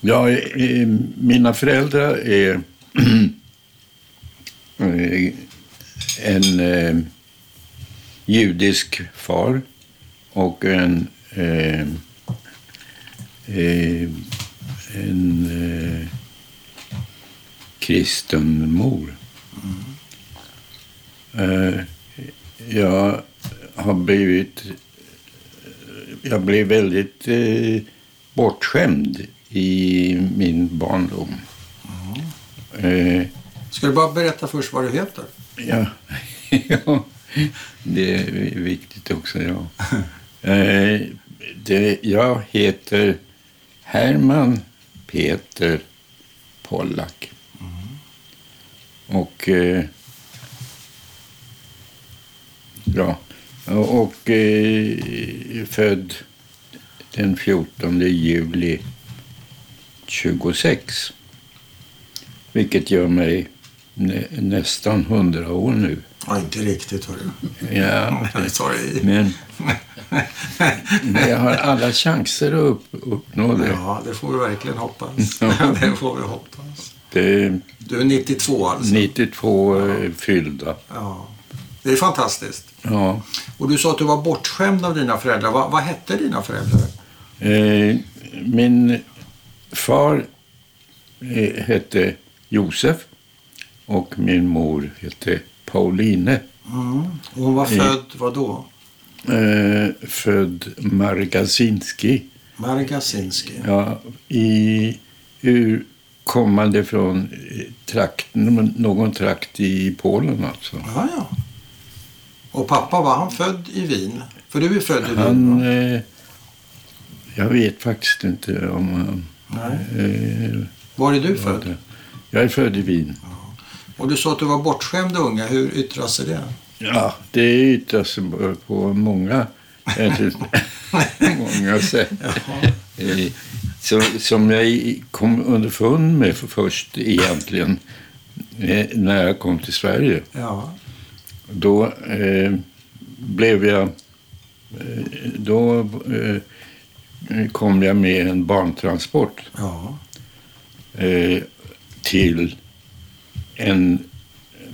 Ja, mina föräldrar är en eh, judisk far och en, eh, eh en eh, kristen mor. Eh, jag har blivit... Jag blev väldigt eh, bortskämd i min barndom. Eh, Ska du bara berätta först vad du heter? ja, ja, det är viktigt också. Ja. Eh, det, jag heter Herman Peter Pollack. Och... Eh, ja. Och eh, född den 14 juli 26. Vilket gör mig nä, nästan 100 år nu. Ja, inte riktigt hörru. Ja, men, men jag har alla chanser att upp, uppnå det. Ja, det får vi verkligen hoppas. Ja. det får vi hoppas. det Du är 92 alltså? 92 är fyllda. Ja. Det är fantastiskt. Ja. Och du sa att du var bortskämd av dina föräldrar. Vad, vad hette dina föräldrar? Eh, min far eh, hette Josef och min mor hette Pauline. Mm. Hon var I- född, vad då? Eh, född Margasinski. Margasinski. Ja, i, ur, kommande från eh, trakten, någon trakt i Polen alltså. Ja, ja. Och pappa, var han född i Wien? För du är född i Wien, Han, va? eh, jag vet faktiskt inte om han... Nej. Eh, Var är du född? Jag är född i Wien. Och du sa att du var bortskämd unga. Hur yttrar sig det? Ja, det yttrar sig på många, många sätt. Eh, Så, som jag kom underfund med för först egentligen eh, när jag kom till Sverige. Ja. Då eh, blev jag... Då eh, kom jag med en barntransport Ja. eh, till en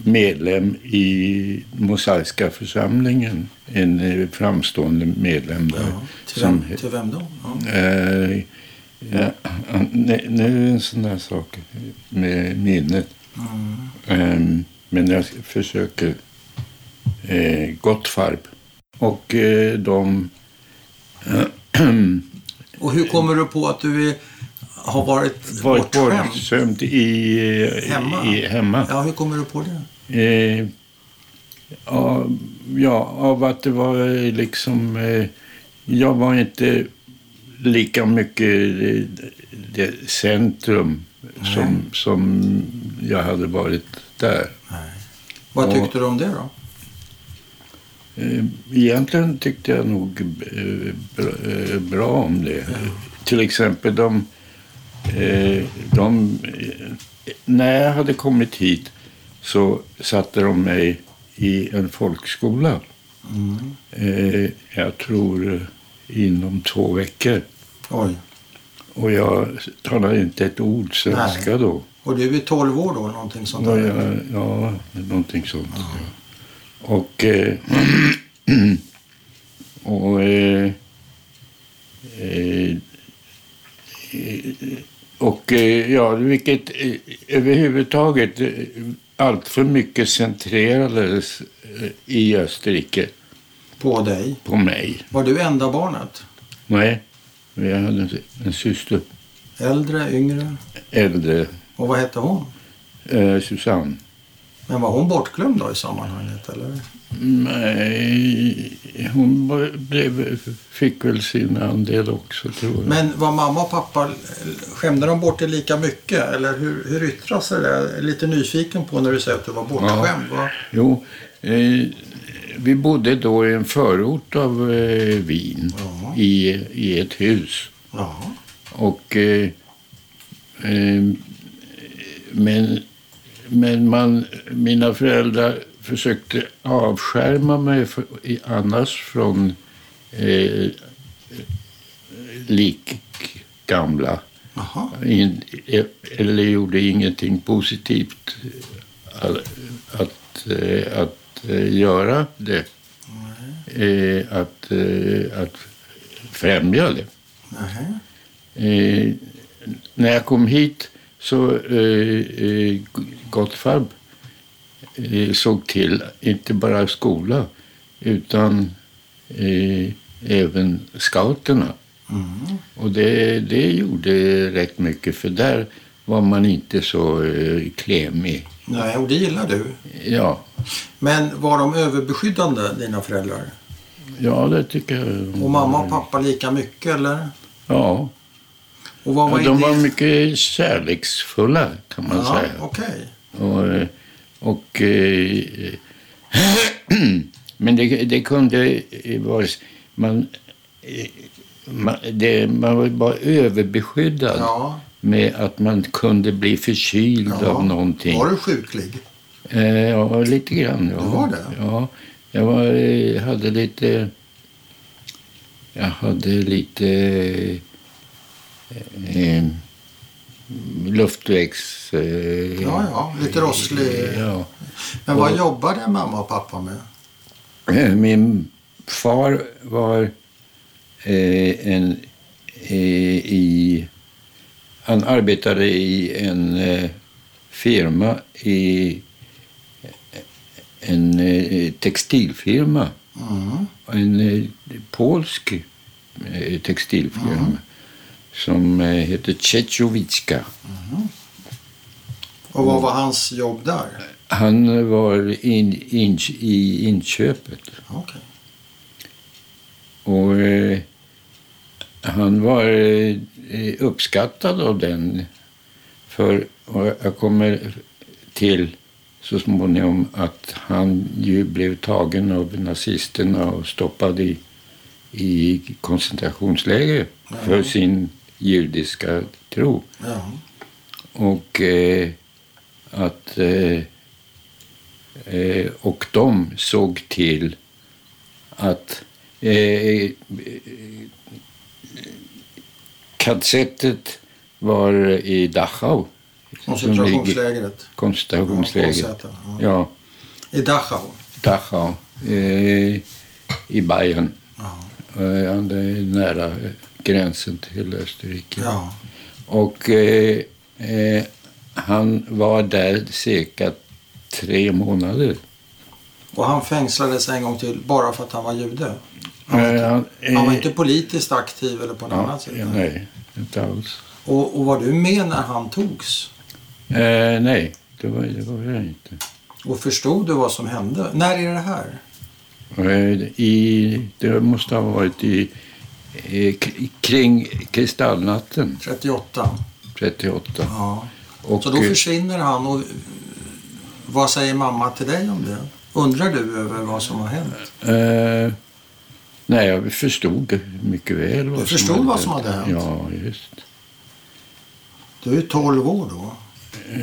medlem i Mosaiska församlingen. En eh, framstående medlem där. ja. Till, som, vem, till vem då? Ja. eh, ja, nu är det en sån där sak med minnet. Mm. Ehm, men jag försöker eh, gott farb. Och de... Och hur kommer du på att du är, har varit, varit bortskämd? bortskämd i, Hemma? i hemma. Ja, hur kommer du på det? Eh, ja, ja, av att det var eh, liksom... Eh, jag var inte lika mycket eh, det centrum som, som jag hade varit där. Vad Och- tyckte du om det då? Eh, Egentligen tyckte jag nog eh, bra, eh, bra om det. Till exempel de, de... När jag hade kommit hit så satte de mig i en folkskola. Mm. Jag tror inom två veckor. Oj. Och jag talade inte ett ord svenska då. Och du är 12 år då, någonting sånt Ja, där? ja, ja någonting sånt. Och, eh, och eh, eh, och eh, ja, vilket eh, överhuvudtaget allt för mycket centrerades i Österrike På dig? på mig. Var du enda barnet? Nej, jag hade en, en syster, Äldre, yngre? äldre, Och vad hette hon? eh, Susanne. Men var hon bortglömd då i sammanhanget? Eller? Nej, hon blev, fick väl sin andel också tror jag. Men var mamma och pappa, skämde de bort dig lika mycket? Eller hur, hur yttrar sig det? Jag är lite nyfiken på när du säger att du var bortskämd. Va? Jo, eh, vi bodde då i en förort av eh, Wien Ja. i, i ett hus. Ja. Och, eh, eh, men men man, mina föräldrar försökte avskärma mig för, i, annars från eh, lik gamla. In, eller gjorde ingenting positivt att, att, eh, att eh, göra det. Eh, Att, eh, att främja det. När jag kom hit så eh, eh, Gottfab eh, såg till, inte bara skola, utan eh, även scouterna. Mm. Och det, det gjorde rätt mycket, för där var man inte så eh, klemig. Nej, och det gillar du. Ja, Men var de överbeskyddande, dina föräldrar? ja det tycker jag. Och mamma och pappa lika mycket, eller? Ja, Och vad var de var mycket kärleksfulla kan man ja, säga. Okej. Och, eh, och, eh, men det, det kunde eh, vara... Man, man, det, man var bara överbeskyddad Ja. med att man kunde bli förkyld Ja. av någonting. Var du sjuklig? Ja, lite grann. Ja. Du var det? Ja, jag var, eh, hade lite... Jag hade lite... Eh, luftvägs... Eh, Ja, ja, lite rosslig. Ja. Men vad jobbade mamma och pappa med? Eh, Min far var eh, en eh, i... Han arbetade i en eh, firma i en eh, textilfirma. Mm. En polsk textilfirma som eh, heter Czechowicka. Och vad var hans jobb där? Han var in, in, i inköpet. Okej. Och eh, han var eh, uppskattad av den. För jag kommer till så småningom att han ju blev tagen av nazisterna och stoppad i, i koncentrationsläger för sin judiska tro. Ja. Och eh, att eh, eh, och de såg till att eh, kassettet var i Dachau. Koncentrationslägret. Koncentrationsläger. Ja, KZ, ja. Ja, I Dachau. Dachau. Eh, I Bayern. Ja. Eh, det är nära gränsen till Österrike. ja. Och eh, eh, han var där cirka tre månader. Och han fängslades en gång till bara för att han var jude. Han var, Eh, inte, han, han var eh, inte politiskt aktiv eller på något ja, annat sätt. Nej, inte alls. Och, och var du med när han togs? Eh, nej, det var, det var jag inte. Och förstod du vad som hände? När är det här? Eh, I, det måste ha varit i, kring kristallnatten 38? 38. Ja. Och, Så då eh, försvinner han och vad säger mamma till dig om det? Undrar du över vad som har hänt? eh, nej, jag förstod mycket väl vad Du förstod vad som hade hänt? Ja, just. Du är 12 år då.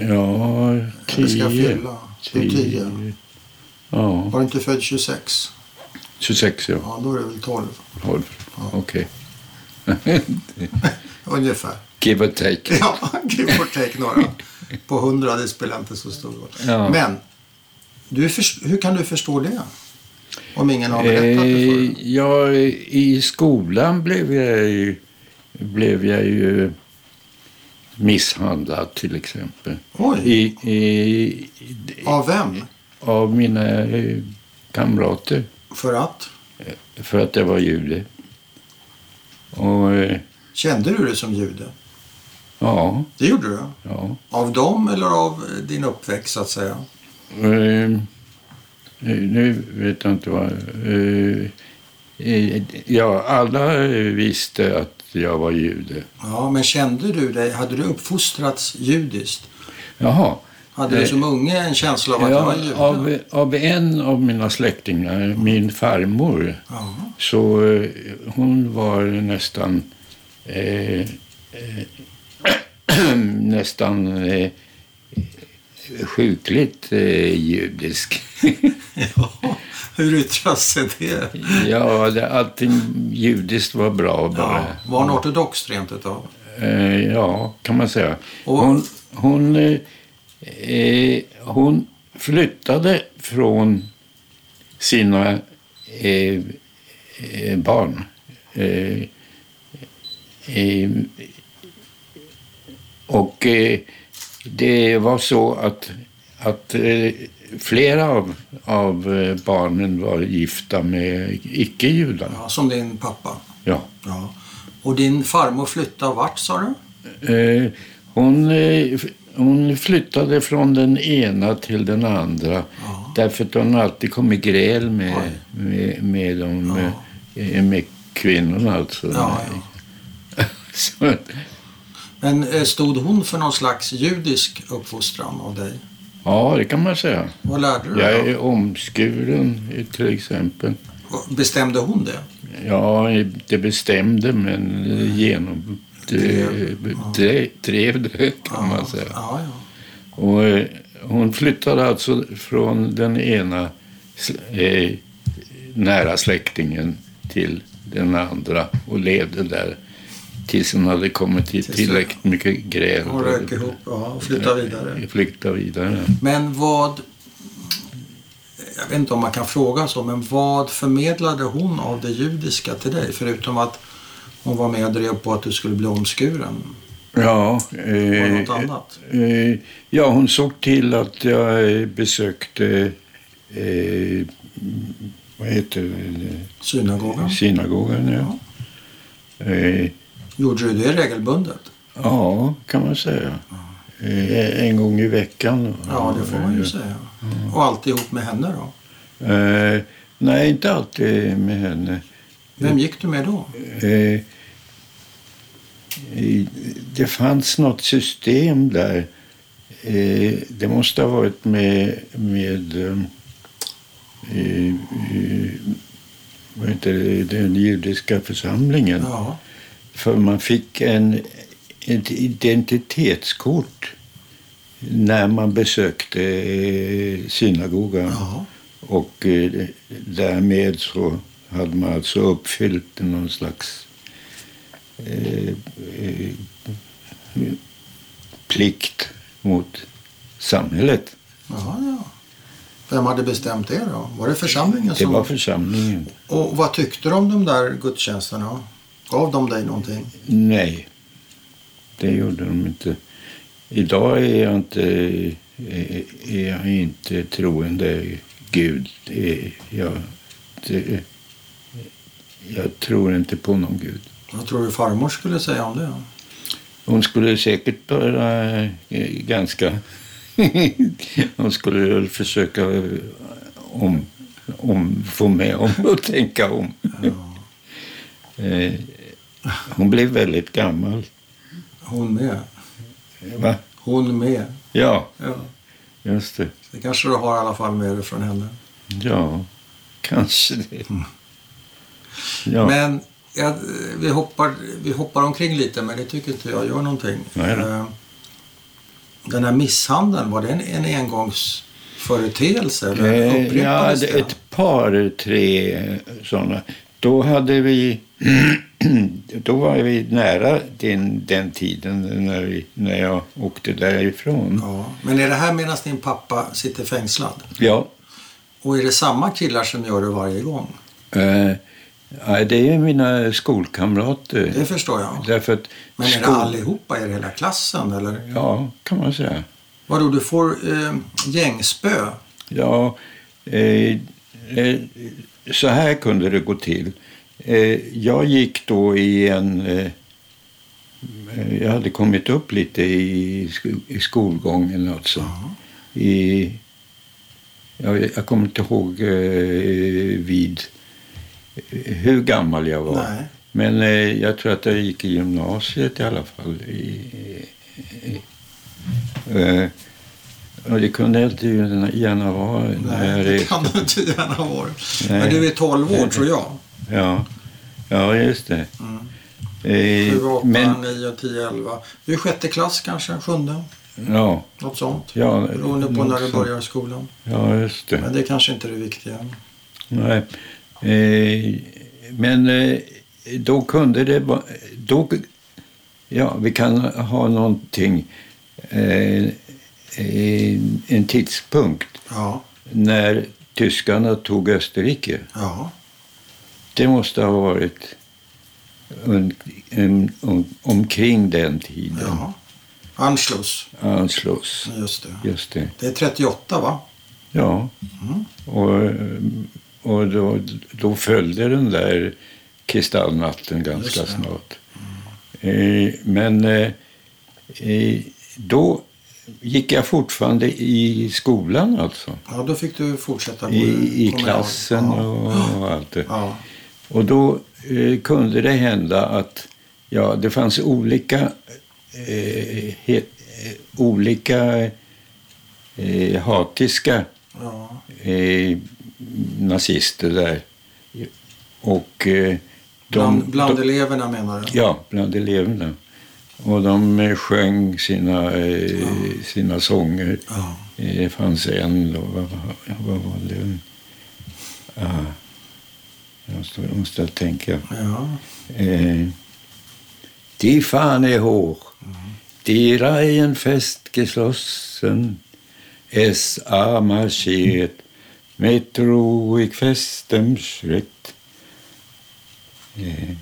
Ja, Eller ska jag tio. fylla? Du är 10. Ja, Var du inte född 26? 26 ja. Ja, då är du väl 12. 12. Ja. Okej. Ungefär. Give or take. Ja, give or take några. På 100, det spelar inte så stor roll. Ja. Men, du hur kan du förstå det? Om ingen har berättat det för Eh, dig? ja, i skolan blev jag ju, blev jag ju misshandlad till exempel. Oj, I, i, av vem? av mina eh, kamrater För att? för att jag var jude. Och eh, Kände du dig som jude? ja, Det gjorde du? ja. Av dem eller av eh, din uppväxt, så att säga? Eh, nu vet jag inte vad... Eh, eh, ja, alla eh, visste att jag var jude. Ja, men kände du dig, hade du uppfostrats judiskt? Jaha. Hade du Eh, som unge en känsla av att jag var Ja, jude? av, av en av mina släktingar, min farmor, Ja. så eh, hon var nästan eh, eh, nästan eh, sjukligt eh, judisk. ja. Hur yttras sig det? ja, det, allting judiskt var bra bara. Ja. Var han ortodox rent utav? Ja, kan man säga. Och- Hon, hon, eh, hon flyttade från sina eh, eh, barn. Eh, eh, och det var så att, att flera av, av barnen var gifta med icke-judar. Ja, som din pappa. Ja. Ja. Och din farmor flyttade vart sa du? Eh, hon, eh, hon flyttade från den ena till den andra Ja. därför att hon alltid kom i gräl med, med, med, de, Ja. eh, med kvinnorna. Alltså. Ja, ja. Men eh, stod hon för någon slags judisk uppfostran av dig? ja, det kan man säga. Vad lärde du Jag dig? är omskuren eh, till exempel. Bestämde hon det? Ja, det bestämde men genom drev, drev, drev det kan man säga. Och eh, hon flyttade alltså från den ena eh, nära släktingen till den andra och levde där tills hon hade kommit till tillräckligt mycket gräl. Hon rök ihop ja, och flyttade vidare. Flyttade vidare. Men vad... Jag vet inte om man kan fråga så, men vad förmedlade hon av det judiska till dig? Förutom att hon var med och drev på att du skulle bli omskuren. Ja, eh, eh, ja, hon såg till att jag eh, besökte eh, vad heter det? Synagogan? synagogan. Ja. Eh, Gjorde du det regelbundet? Ja, kan man säga. Eh, En gång i veckan. Ja, det får man ju säga. Och alltid ihop med henne då? Eh, nej, inte alltid med henne. Vem gick du med då? Eh, i- det fanns något system där. Eh, det måste ha varit med, med eh, eh, vad heter det, den judiska församlingen. Ja, För man fick en, ett identitetskort när man besökte eh, synagogan. ja. Och eh, därmed så hade man alltså uppfyllt någon slags eh, eh, plikt mot samhället. Jaha, ja. Vem hade bestämt det då? Var det församlingen Det som... var församlingen. Och vad tyckte du om de där gudstjänsterna? Gav de dig någonting? Nej, det gjorde de inte. Idag är jag inte, är är jag inte troende Gud. Det Jag, det, jag tror inte på någon Gud. Vad tror du farmor skulle säga om det? Hon skulle säkert vara eh, ganska... Hon skulle väl försöka eh, om, om, få med om att tänka om. Ja. Eh, Hon blev väldigt gammal. Hon med. Va? Hon med. Ja, Ja. just det. Det kanske du har i alla fall med dig från henne. Ja, kanske det. Ja, Men ja, vi, hoppar, vi hoppar omkring lite, men det tycker inte jag gör någonting. Nej. Eh, Den här misshandeln, var det en, en engångsföreteelse? Eller eh, ja det? ett par, tre sådana. Då hade vi... Då var vi nära den, den tiden när, vi, när jag åkte därifrån. Ja. Men är det här medan din pappa sitter fängslad? Ja. Och är det samma killar som gör det varje gång? Eh, ja, det är mina skolkamrater. Det förstår jag. Därför att Men är det skol- allihopa? Är det hela klassen? Eller? Ja, kan man säga. Vadå, du får eh, gängspö? Ja, eh, eh, så här kunde det gå till. Eh, jag gick då i en... Eh, eh, jag hade kommit upp lite i, i skolgången alltså. Ja. I, jag, jag kommer inte ihåg eh, vid eh, hur gammal jag var. Nej. Men eh, jag tror att jag gick i gymnasiet i alla fall. I, i, eh, och det kunde inte gärna vara när jag Nej, det reste. kan du inte gärna vara. Nej. Men du är 12 år, tror jag. Ja, ja just det. Mm. Eh, 7, 8, men, 9, 10, 11. Du är sjätte klass kanske, sjunde? ja, Något sånt. ja, Beroende på när du börjar skolan. Ja, just det. Men det kanske inte är det viktiga. Nej. Eh, men eh, då kunde det. Då, Ja, vi kan ha någonting, eh, en tidspunkt Ja, när tyskarna tog Österrike. ja, Det måste ha varit en, om, omkring den tiden. ja. Anschluss, Anschluss. just det. Just det. Det är 38 va? Ja. Mm. Och, och då, då följde den där kristallnatten ganska snart. Eh, men eh, eh, då gick jag fortfarande i skolan alltså. Ja, då fick du fortsätta I, i klassen ja. och, allt det. Ja, Och då eh, kunde det hända att ja, det fanns olika, eh, he, olika eh, hatiska ja, nazister där. Och eh, de, bland, bland de, eleverna menar du? Ja, bland eleverna. Och de eh, sjöng sina, eh, sina sånger. Ja. Eh, Det fanns en, då, vad, vad, var det? Ah, jag måste, måste tänka. ja. Eh, die Fahne hoch, die Reihen festgeschlossen, es a marschiert mit ruhig festem Schritt. Eh,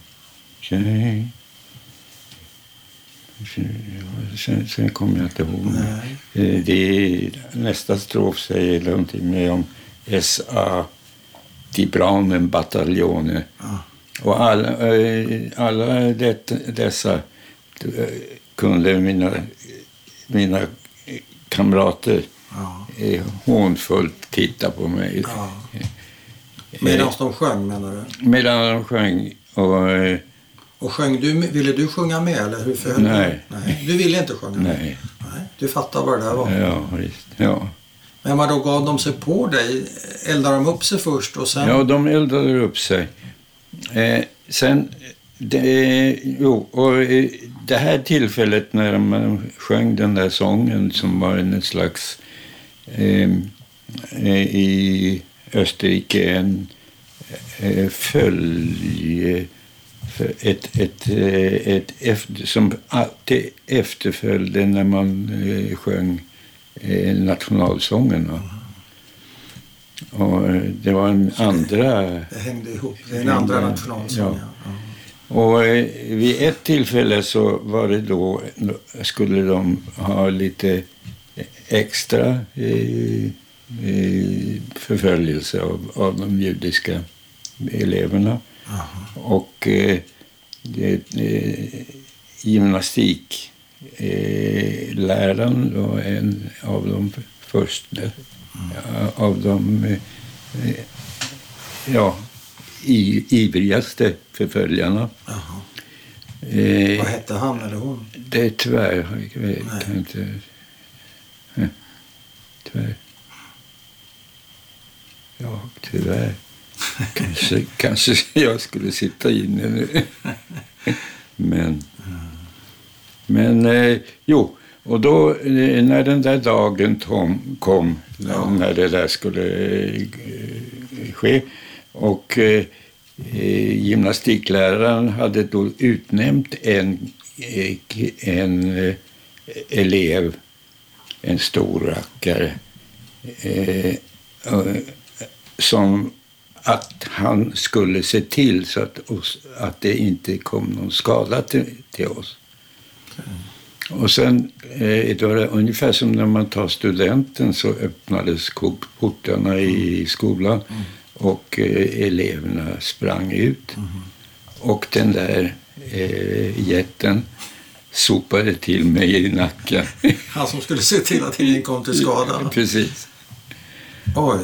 tjej. Sen, sen kommer jag inte ihåg. Nej. Det nästa strof säger någonting mer om SA, die braunen Bataljone. Ja. Och alla, eh, alla det, dessa eh, kunde mina, mina kamrater Ja. eh, hånfullt titta på mig. Ja. Medan de sjöng menar du? Medan de sjöng. Och, eh, Och sjöng du, ville du sjunga med eller hur förhöll du Nej. Nej. Du ville inte sjunga med? nej, Nej. Du fattar vad det där var? ja visst. Ja. Men vad då gav de sig på dig? Eldade de upp sig först och sen? ja, de eldade upp sig. Eh, sen, det, jo, och eh, det här tillfället när man sjöng den där sången som var en slags eh, eh, i Österrike en eh, följe ett, ett, eh, ett efter, som alltid efterföljde när man eh, sjöng eh, nationalsångerna. Och eh, det var en andra Det hängde ihop. Det är en andra nationalsång. Ja. Ja. och eh, vid ett tillfälle så var det då, skulle de ha lite extra eh, förföljelse av, av de judiska eleverna. Jaha. Och eh, eh, gymnastik eh, var en av de första ja, av de eh, ja, i, ivrigaste förföljarna. Jaha. Eh, Vad hette han eller hon? det är tyvärr, jag kan inte... Tyvärr. Ja, tyvärr. Kanske, kanske jag skulle sitta inne nu. Men, men eh, jo, och då eh, när den där dagen tom, kom, när, Ja. när det där skulle eh, ske och eh, eh, gymnastikläraren hade då utnämnt en, eh, en elev, en stor rackare, eh, eh, som att han skulle se till så att, oss, att det inte kom någon skada till, till oss. Och sen, eh, det var ungefär som när man tar studenten så öppnades portarna i skolan och eh, eleverna sprang ut. Och den där eh, jätten sopade till mig i nacken. Han som skulle se till att ingen kom till skada. Precis. Oj.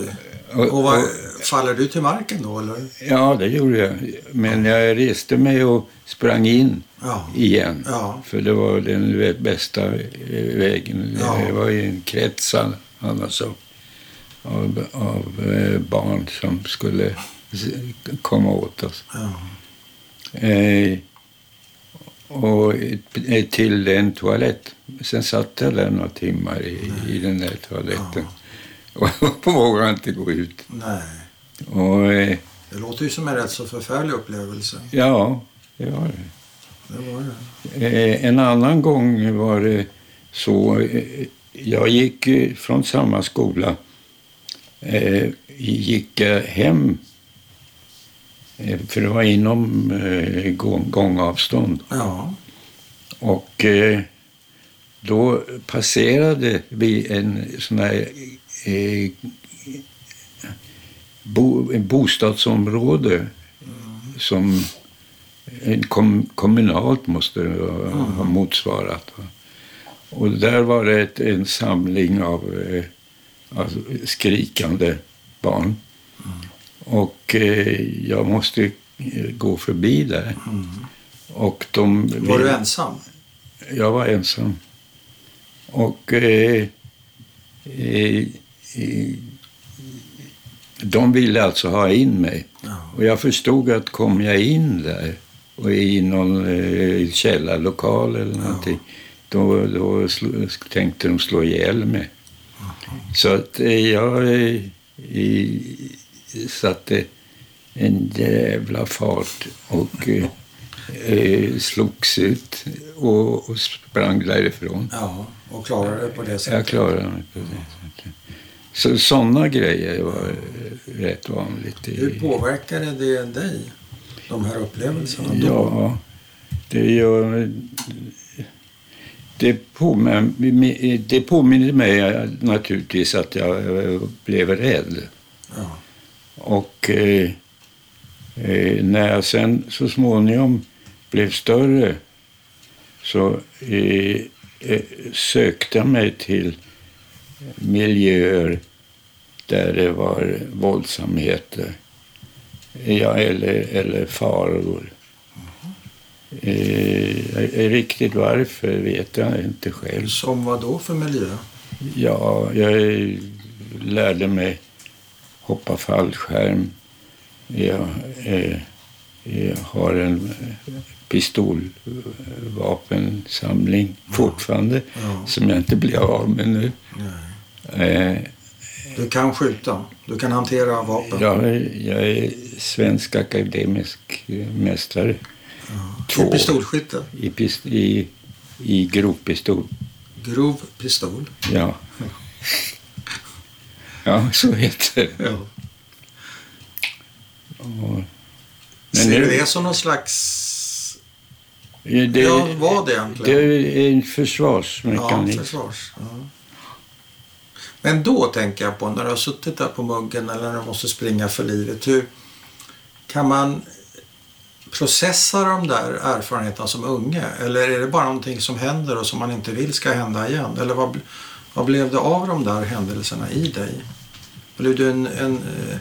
Och- Och och- faller du till marken då eller? Ja, det gjorde jag. Men jag reste mig och sprang in Ja. igen. Ja. För det var den bästa vägen. Ja. Det var ju en krets an- annars av, av, av eh, barn som skulle komma åt oss. Eh, och till en toalett. Sen satt jag där några timmar i, i den där toaletten. Och vågade inte gå ut. Nej. Och, eh, Det låter ju som en rätt så förfärlig upplevelse. ja, det var det. det var det. Eh, en annan gång var det så. Eh, jag gick från samma skola. Gick jag hem. Eh, för det var inom eh, gång, gångavstånd. Ja. Och eh, då passerade vi en sån här eh, bo, bostadsområde som en kom, kommunalt måste ha, ha motsvarat. va. Och där var det ett, en samling av eh, alltså, skrikande barn. Och eh, jag måste eh, gå förbi där. Och de, Var du ensam? jag var ensam. Och eh, eh, eh, de ville alltså ha in mig. Ja. Och jag förstod att kom jag in där och i någon eh, källarlokal eller någonting, då, då sl- tänkte de slå ihjäl mig. Så att eh, jag i, satte en jävla fart och eh, eh, slogs ut och, och sprang därifrån. Ja, och klarade det på det sättet. Jag klarade mig på det sättet. Så sådana grejer var eh, rätt vanligt. i- Hur påverkade det dig, de här upplevelserna? då? Ja, det gör... Det påminner, det påminner mig naturligtvis att jag eh, blev rädd. Ja. Och eh, eh, när jag sen så småningom blev större så eh, eh, sökte jag mig till miljöer där det var våldsamheter. Ja, eller, eller faror. Eh, riktigt varför vet jag inte själv. Som vad då för miljö? Ja, jag lärde mig hoppa fallskärm. Jag, eh, jag har en pistolvapensamling fortfarande Ja. som jag inte blir av med nu. Eh, Du kan skjuta, du kan hantera vapen. jag, jag är svensk akademisk mästare I pistolskytte. i, pist, i, i grovpistol. Grov pistol. Ja. Ja, så heter det. Ja. Och- Ser nu- du det som någon slags... Det, Ja, vad det egentligen? är en Ja, försvarsmekanism. försvars. Ja. Men då tänker jag på när du har suttit där på muggen eller när du måste springa för livet. Hur kan man processa de där erfarenheterna som unge? Eller är det bara någonting som händer och som man inte vill ska hända igen? Eller vad, vad blev det av de där händelserna i dig? Blev du en, en eh,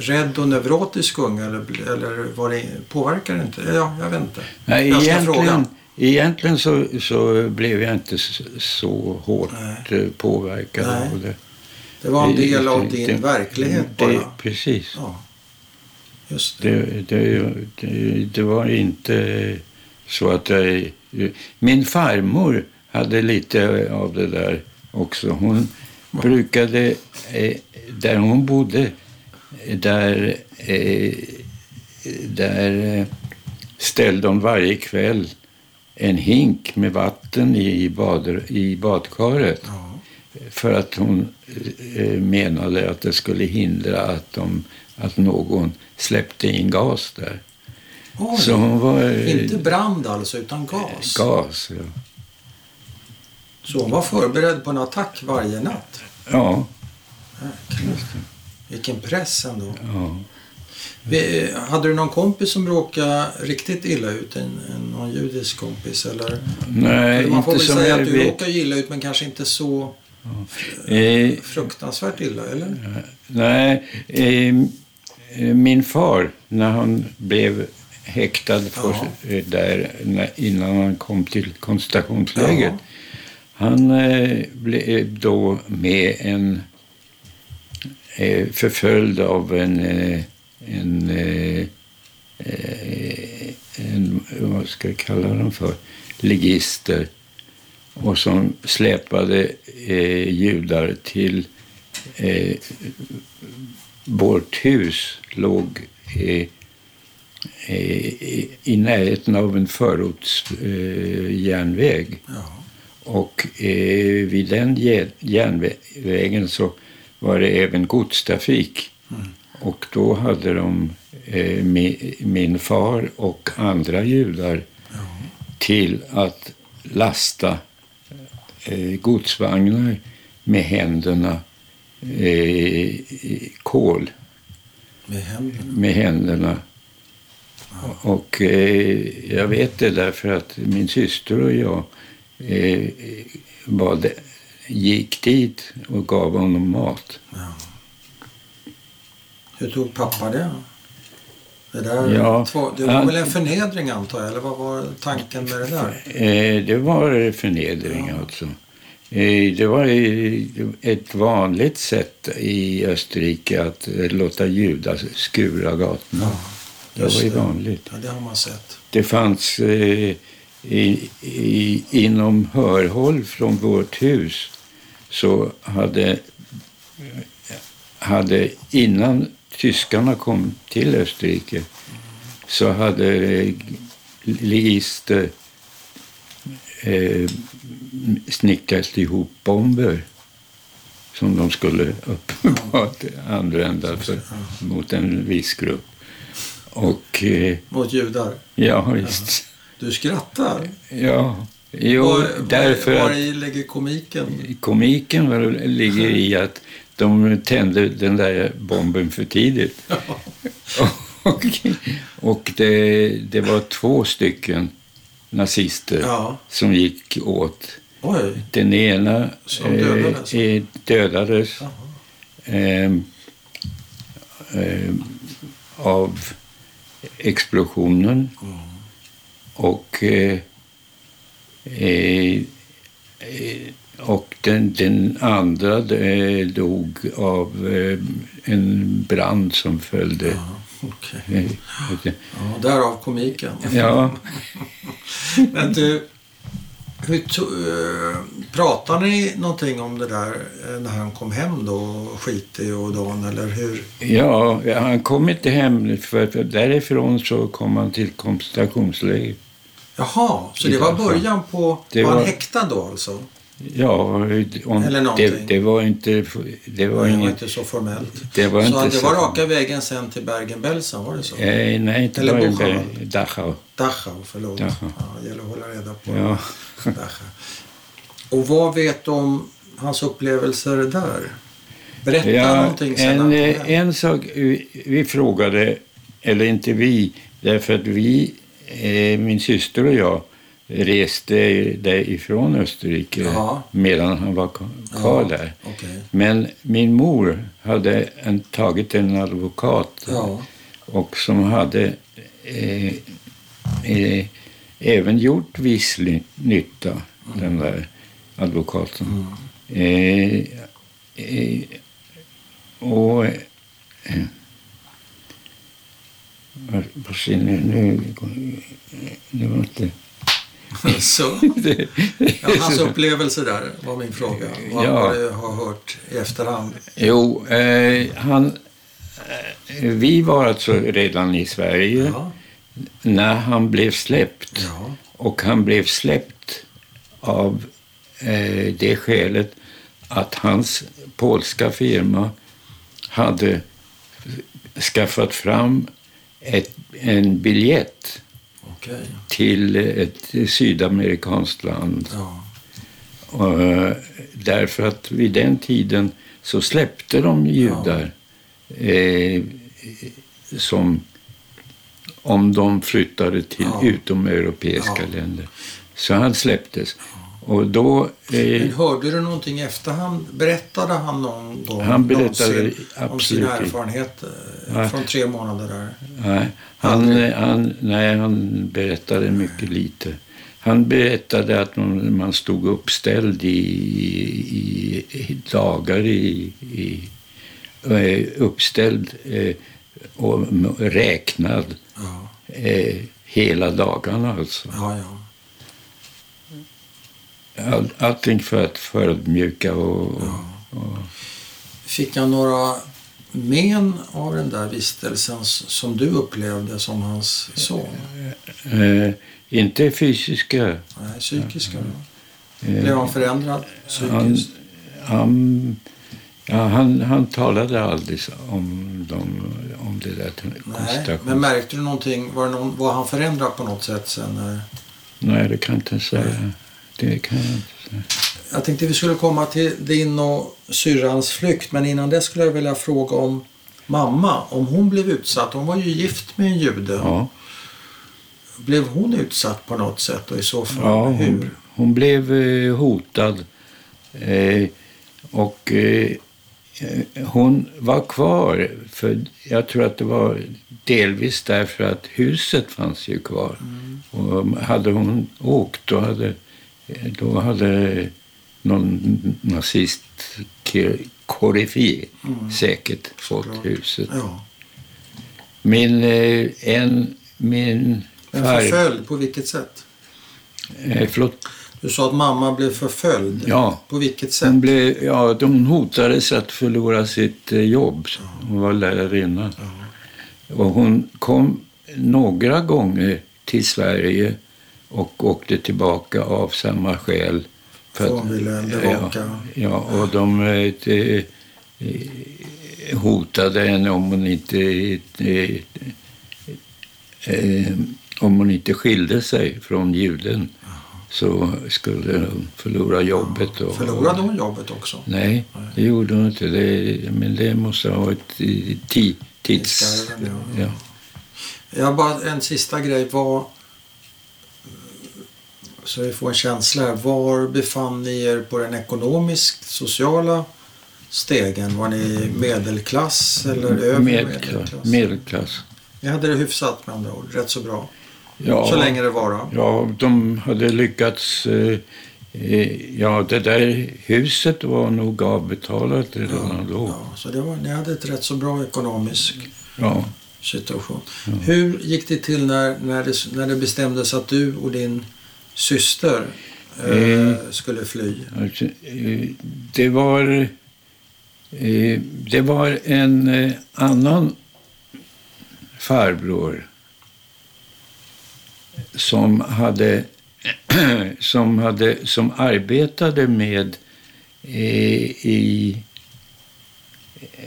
rädd och neurotisk unge eller, eller var det, påverkar det inte? Ja, jag vet inte. Nej, Jag egentligen, fråga. egentligen så, så blev jag inte så, hårt Nej. eh, påverkad Nej. av det. Det var en Det- del av din det- verklighet det, bara. Precis. Ja, just det var inte så att jag... Min farmor hade lite av det där också. Hon brukade, eh, där hon bodde, där, eh, där eh, ställde hon varje kväll en hink med vatten i, bad, i badkaret. Ja. För att hon eh, menade att det skulle hindra att, de, att någon släppte in gas där. Oj, Så hon var... eh, inte brand alltså, utan gas. Gas, ja. Så hon var förberedd på en attack varje natt. Ja, Jäklar. Vilken press ändå. ja. Vi, hade du någon kompis som råkade riktigt illa ut? En, en, någon judisk kompis? Eller? Nej, För man får inte väl som säga jag att du vet. råkade illa ut men kanske inte så Eh, fruktansvärt illa, eller? nej, eh, eh, min far, när han blev häktad för, eh, där innan han kom till koncentrationslägret. Han eh, blev då med en eh, förföljd av en, eh, en, eh, eh, en, vad ska jag kalla dem för, ligister och som släpade eh, judar till eh, vårt hus låg eh, i, i närheten av en förortsjärnväg. Ja. Och eh, vid den jä- järnvägen så var det även godstrafik. Mm. Och då hade de eh, mi, min far och andra judar Ja. till att lasta eh, godsvagnar med händerna eh, kol Med händerna. med händerna. Och eh, jag vet det därför att min syster och jag eh, var det, gick dit och gav honom mat. Ja. Hur tog pappa det? Det, där, Ja, två, det var han- väl en förnedring antar jag, eller vad var tanken med det där? Eh, det var förnedring alltså. Eh, det var ett vanligt sätt i Österrike att låta judar skura gatorna. det just var ju det. vanligt. Ja, det har man sett. Det fanns eh, i, i, inom hörhåll från vårt hus så hade, hade innan tyskarna kom till Österrike så hade Lis eh, snickrat ihop bomber som de skulle uppenbart använda för, mot en viss grupp. Och eh, Mot judar. ja, visst. Du skrattar. Ja, jo, var, därför var, var i ligger komiken? komiken var, ligger i att de tände den där bomben för tidigt. Och, och det, det var två stycken nazister Ja. som gick åt. Oj. Den ena Som dödades? eh, eh, dödades ehm, ehm, av explosionen. Mm. Och, eh, eh, och den, den andra eh, dog av en brand som följde. Okej. Eh, Ja, därav komiken. ja, Men du, hur pratar ni någonting om det där när han kom hem då, skitig och Dan, eller hur? ja, han kom inte hem för, för därifrån så kom han till koncentrationsläger. Jaha, så det var början på... Det var han var- häktad då alltså? Ja, om, Eller det, någonting. det var inte... Det var var inget... inte så formellt. Det var så inte det så var raka vägen sen till Bergen-Belsen, var det så? Eh, nej, inte Eller Bergen-. Dachau. Dachau, förlåt. Dachau. Ja, det gäller att hålla reda på Ja. Dachau. Och vad vet du om hans upplevelser där? Berätta Ja, någonting sen en, eh, en sak vi, vi frågade, eller inte vi, därför att vi, min syster och jag, reste därifrån Österrike Ja. medan han var kvar Ja, där. Okej. Men min mor hade en, tagit en advokat Ja. och som hade eh, eh, även gjort viss nytta, den där advokaten. Eh, eh, och... Ni nu? Det var inte... Så, ja, hans upplevelse där var min fråga. Vad Ja. du har hört i efterhand. jo, eh, han... Eh, vi var alltså redan i Sverige Ja. när han blev släppt. Ja. Och han blev släppt av eh, det skälet att hans polska firma hade skaffat fram ett, en biljett Okej. till ett sydamerikanskt land. Ja. Och, eh, därför att vid den tiden så släppte de judar eh, som om de flyttade till Ja. utomeuropeiska Ja. länder. Så han släpptes. Och då... Eh, Men hörde du någonting efterhand? Berättade han någon gång Han berättade om sina inte. erfarenheter eh, Nej. från tre månader där? nej, han, han, nej, han berättade mycket lite. Han berättade att man, man stod uppställd i, i, i dagar i, i eh, uppställd eh, och räknad Ja, eh, hela dagarna alltså. ja. ja. All, allting för att förödmjuka och, och, och Fick han några men av den där vistelsen som du upplevde som hans son? Eh, inte fysiska. Nej, psykiska då? Eh, Blev han förändrad han, psykiskt? han, ja, han, han talade aldrig om, dem, om det där Nej, men märkte du någonting? Var, någon, var han förändrad på något sätt sen? När... Nej, det kan jag inte säga. Det kan jag inte. Jag tänkte vi skulle komma till din och syrrans flykt, men innan det skulle jag vilja fråga om mamma. Om hon blev utsatt, hon var ju gift med en jude. Ja, Blev hon utsatt på något sätt och i så fall ja hur? hon, hon blev eh, hotad. Eh, och eh, hon var kvar, för jag tror att det var delvis därför att huset fanns ju kvar. Mm. Och hade hon åkt då hade, då hade någon nazist koryfi Mm. säkert fått Såklart. huset. Ja. Min, eh, en, min Men förföljd, på vilket sätt? Eh, förlåt, Du sa att mamma blev förföljd. ja. På vilket sätt? Hon, blev, ja, de hotades att förlora sitt eh, jobb. Hon var lärarinna. Och hon kom några gånger till Sverige och åkte tillbaka av samma skäl. För bevaka. Ja, ja, och de eh, de, eh, hotade henne om hon inte eh, eh, om hon inte skilde sig från juden så skulle hon förlora jobbet. Och, Förlorade hon jobbet också? Nej, det gjorde hon inte. Det, men det måste ha ti, tids... Ja. Ja. Jag bara en sista grej. Var, så vi får en känsla här. Var befann ni er på den ekonomiskt sociala stegen? Var ni medelklass eller över Medelklass. medelklass? medelklass. Ni hade det hyfsat med andra ord. Rätt så bra. Ja, Så länge det var då. Ja, de hade lyckats... Eh, eh, ja, det där huset var nog avbetalat redan då. Ja, så det var, ni hade ett rätt så bra ekonomisk Ja. situation. Hur gick det till när, när, det, när det bestämdes att du och din syster eh, Eh. skulle fly? Alltså, eh, det var... Eh, det var en annan farbror som hade som hade som arbetade med eh, i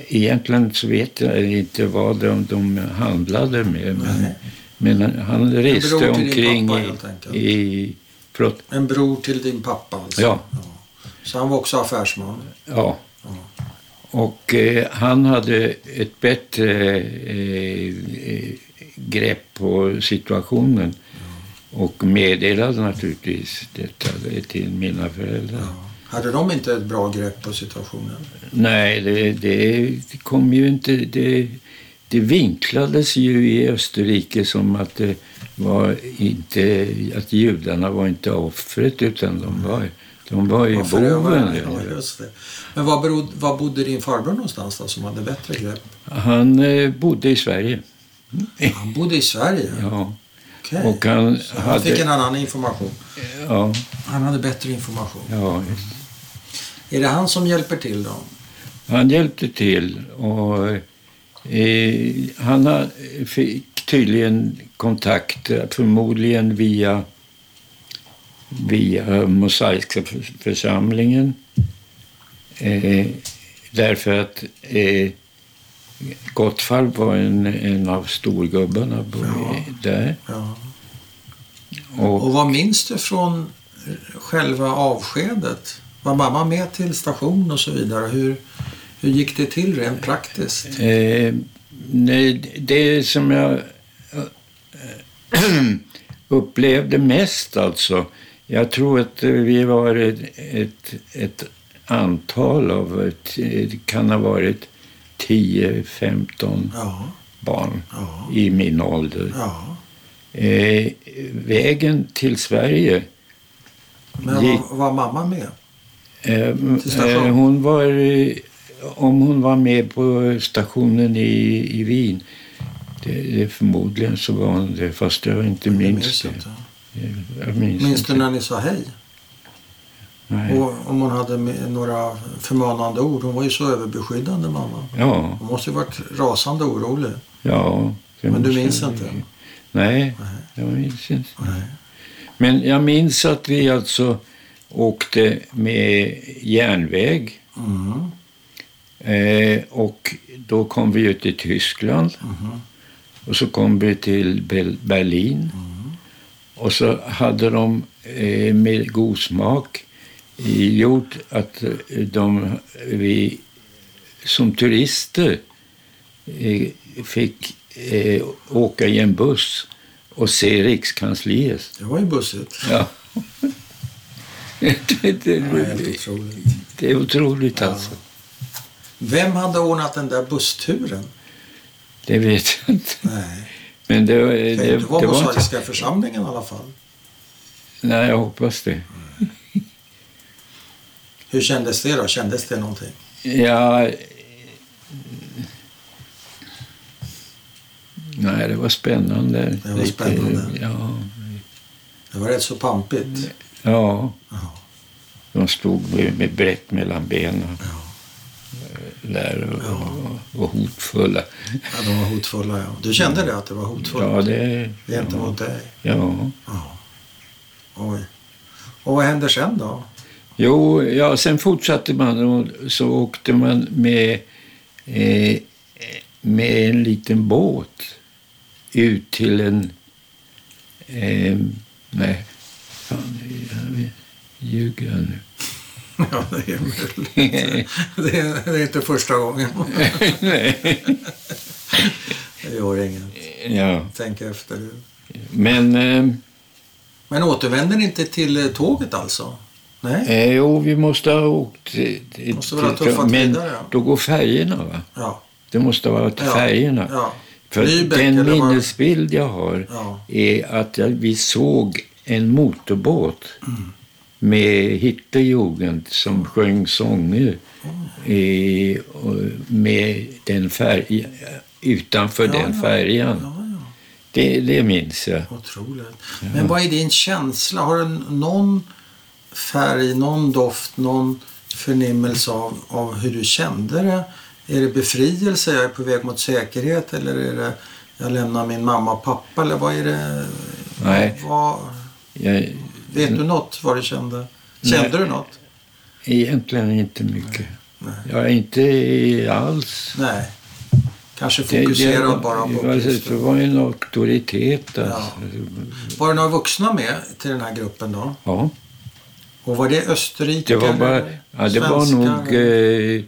egentligen så vet jag inte vad de, de handlade med men, men han reste omkring pappa, i, i förlåt, En bror till din pappa alltså? Ja. Så han var också affärsman? Ja. Ja. Och eh, han hade ett bättre eh, eh, grepp på situationen. Och meddelade naturligtvis detta till mina föräldrar. Ja. Hade de inte ett bra grepp på situationen? Nej, det, det kom ju inte... Det, det vinklades ju i Österrike som att det var inte... Att judarna var inte offret utan de var, de var ju boven. Ja. Men var, berod, var bodde din farbror någonstans då, som hade bättre grepp? Han eh, bodde i Sverige. Han bodde i Sverige? Ja. Okej. Och han Så han fick hade... en annan information. Ja, Han hade bättre information. ja, Är det han som hjälper till då? han hjälpte till och eh, han fick tydligen kontakt, eh, förmodligen via, via mosaiska för- församlingen. Eh, därför att eh, Gottfall var en, en av storgubbarna Ja. där. Ja. Och, Och vad minns du från själva avskedet? Var mamma med till station och så vidare? Hur, hur gick det till rent praktiskt? Eh, nej, det som jag eh, upplevde mest alltså. Jag tror att vi var ett, ett, ett antal av, det kan ha varit 10-15 Ja, barn ja, i min ålder. ja. Eh, vägen till Sverige, Men Gick- var, var mamma med? eh, station? eh, hon var, eh, om hon var med på stationen i, i Wien, det, det förmodligen så var hon det, fast jag inte Jag minns minns det. inte. Jag minns Minns du inte. när ni sa hej? Nej. Och om hon hade några förmanande ord. Hon var ju så överbeskyddande mamma. Ja, Hon måste ju varit rasande orolig. ja. Men du minns inte? Nej, jag minns inte. Nej. Men jag minns att vi alltså åkte med järnväg Mm. eh, och då kom vi ut i Tyskland Mhm. Och så kom vi till Berlin Mm. och så hade de eh, med god smak gjort att eh, de, vi som turister eh, fick eh, åka i en buss och se Rikskansliet. Det var ju bussigt. Ja. det, det, Det det, är otroligt Ja. alltså. Vem hade ordnat den där bussturen? Det vet jag inte. Nej. Men det, Det, det, det, var var inte... mosaiska församlingen i alla fall. Nej, jag hoppas det. Hur kändes det då? Kändes det någonting? Ja... Nej, det var spännande. Det var spännande. Ja, Det var rätt så pampigt. ja. Ja. De stod med, brett mellan benen Ja. där och, och, och hotfulla. ja, de var hotfulla ja. Du kände det att det var hotfullt? Ja, det... Gentemot dig? Ja. Ja. Oj. Och vad hände sen då? Jo, ja, sen fortsatte man och så åkte man med, eh, med en liten båt ut till en... Eh, nej, fan, jag ljuger jag nu. Ja, det är möjligt. Det är, det är inte första gången. nej. Det gör inget. Ja, Tänk efter men... Eh, Men återvänder ni inte till eh, tåget alltså? Nej? eh, jo, vi måste ha åkt... till- till- Måste väl ha till- Men vidare, ja. då går färgerna, va? Ja. Det måste vara till Ja. färgerna. ja. För Lübeck, den minnesbild jag har Ja. är att vi såg en motorbåt Mm. Med Hitlerjugend som sjöng sånger i, med den färg, utanför Ja, den ja. färjan. Ja, ja. Det, det minns jag. Otroligt. Men vad är din känsla? Har du någon färg, någon doft, någon förnimmelse av, av hur du kände det? Är det befrielse, jag är på väg mot säkerhet eller är det jag lämnar min mamma och pappa eller vad är det? Nej. Vad, jag vet du något vad du kände? Kände Nej. du något? egentligen inte mycket. Nej. Jag är inte alls... Nej. Kanske Det, det, fokuserad bara på var, det uppgiften. var en auktoritet. Alltså. Var det några vuxna med till den här gruppen då? Ja. Och var det Österrike? Det var bara, ja, det var nog, eh,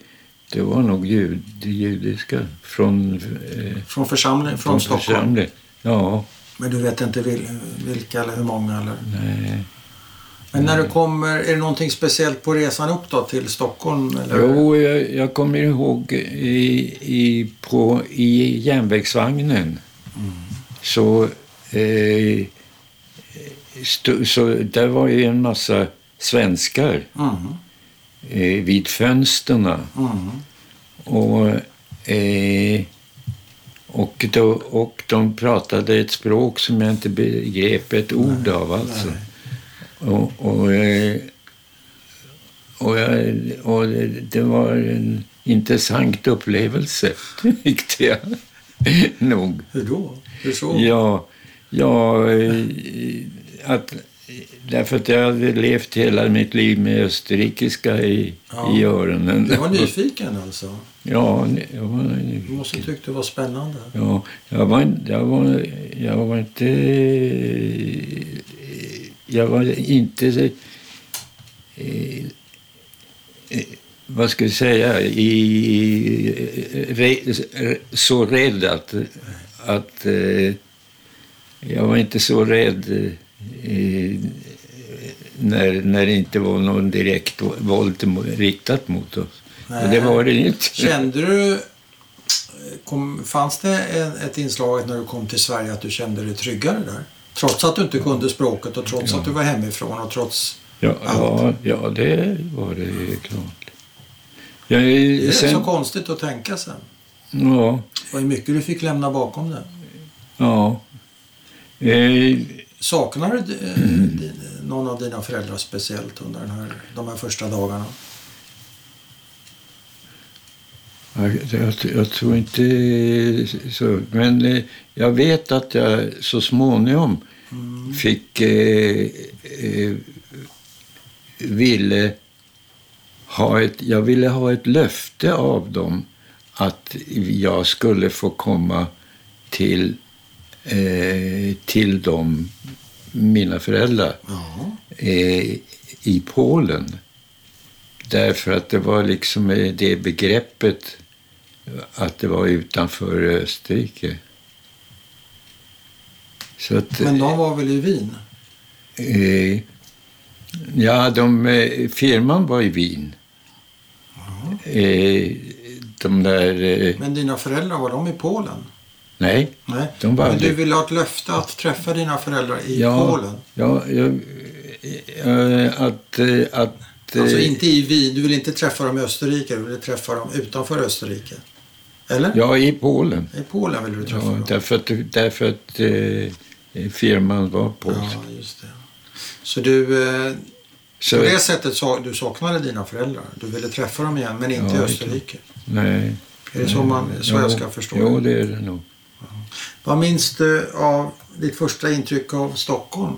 det var nog jud, judiska från, eh, Från församling, från Stockholm? församling. Ja, Men du vet inte vil, vilka eller hur många? Eller? nej. Men när du kommer, är det någonting speciellt på resan upp då till Stockholm? Eller? Jo, jag, jag kommer ihåg i, i, på, i järnvägsvagnen så, eh, sto, så där var ju en massa svenskar Mm, eh, vid fönstren. mm, Och, eh, och, då, och de pratade ett språk som jag inte begrep ett ord av. Alltså. nej. Och, och, eh, och, jag, och det, det var en intressant upplevelse, tyckte jag nog. Hur då? Hur så? Ja, ja eh, att, därför att jag hade levt hela mitt liv med österrikiska i, Ja. i öronen. Du var nyfiken alltså? Ja, jag var Du nyfiken. måste tyckt det var spännande. Ja, jag var, jag var, jag var inte... Jag var inte... eh, eh, vad ska jag säga? I, så rädd att... att eh, jag var inte så rädd eh, när, när det inte var någon direkt våld riktat mot oss. Och det var det inte. Kände du... Kom, fanns det ett inslag när du kom till Sverige att du kände dig tryggare där? Trots att du inte kunde språket och trots Ja. att du var hemifrån och trots... Ja, ja, ja, det var det klart. Jag, Det är sen, så konstigt att tänka sen. ja, Vad mycket du fick lämna bakom det. ja. Eh, Saknar du eh, någon av dina föräldrar speciellt under den här, de här första dagarna? Jag, jag, jag tror inte så. Men eh, jag vet att jag så småningom Mm. fick... Eh, eh, ville ha ett, jag ville ha ett löfte av dem att jag skulle få komma till, eh, till dem, mina föräldrar, eh, i Polen. Därför att det var liksom eh, det begreppet att det var utanför Österrike. Så att, Men de var väl i Wien? eh, ja, de, eh, firman var i Wien. Eh, de där... Eh, Men dina föräldrar, var de i Polen? Nej, Nej. de var Men du ville ha ett löfte att träffa dina föräldrar i Ja. Polen? Ja, jag, eh, att... eh, att Alltså eh, inte i Wien, du ville inte träffa dem i Österrike, du ville träffa dem utanför Österrike? Eller? Ja, i Polen. I Polen ville du träffa Ja, dem? därför att, därför att eh, firman var polsk. Ja, just det. Så du, eh, Så, på det sättet sa, du saknade dina föräldrar? Du ville träffa dem igen, men inte i Ja, Österrike? nej. Är det så, man, så Jo, jag ska förstå Jo, det? det är det nog. Vad minns du av ditt första intryck av Stockholm?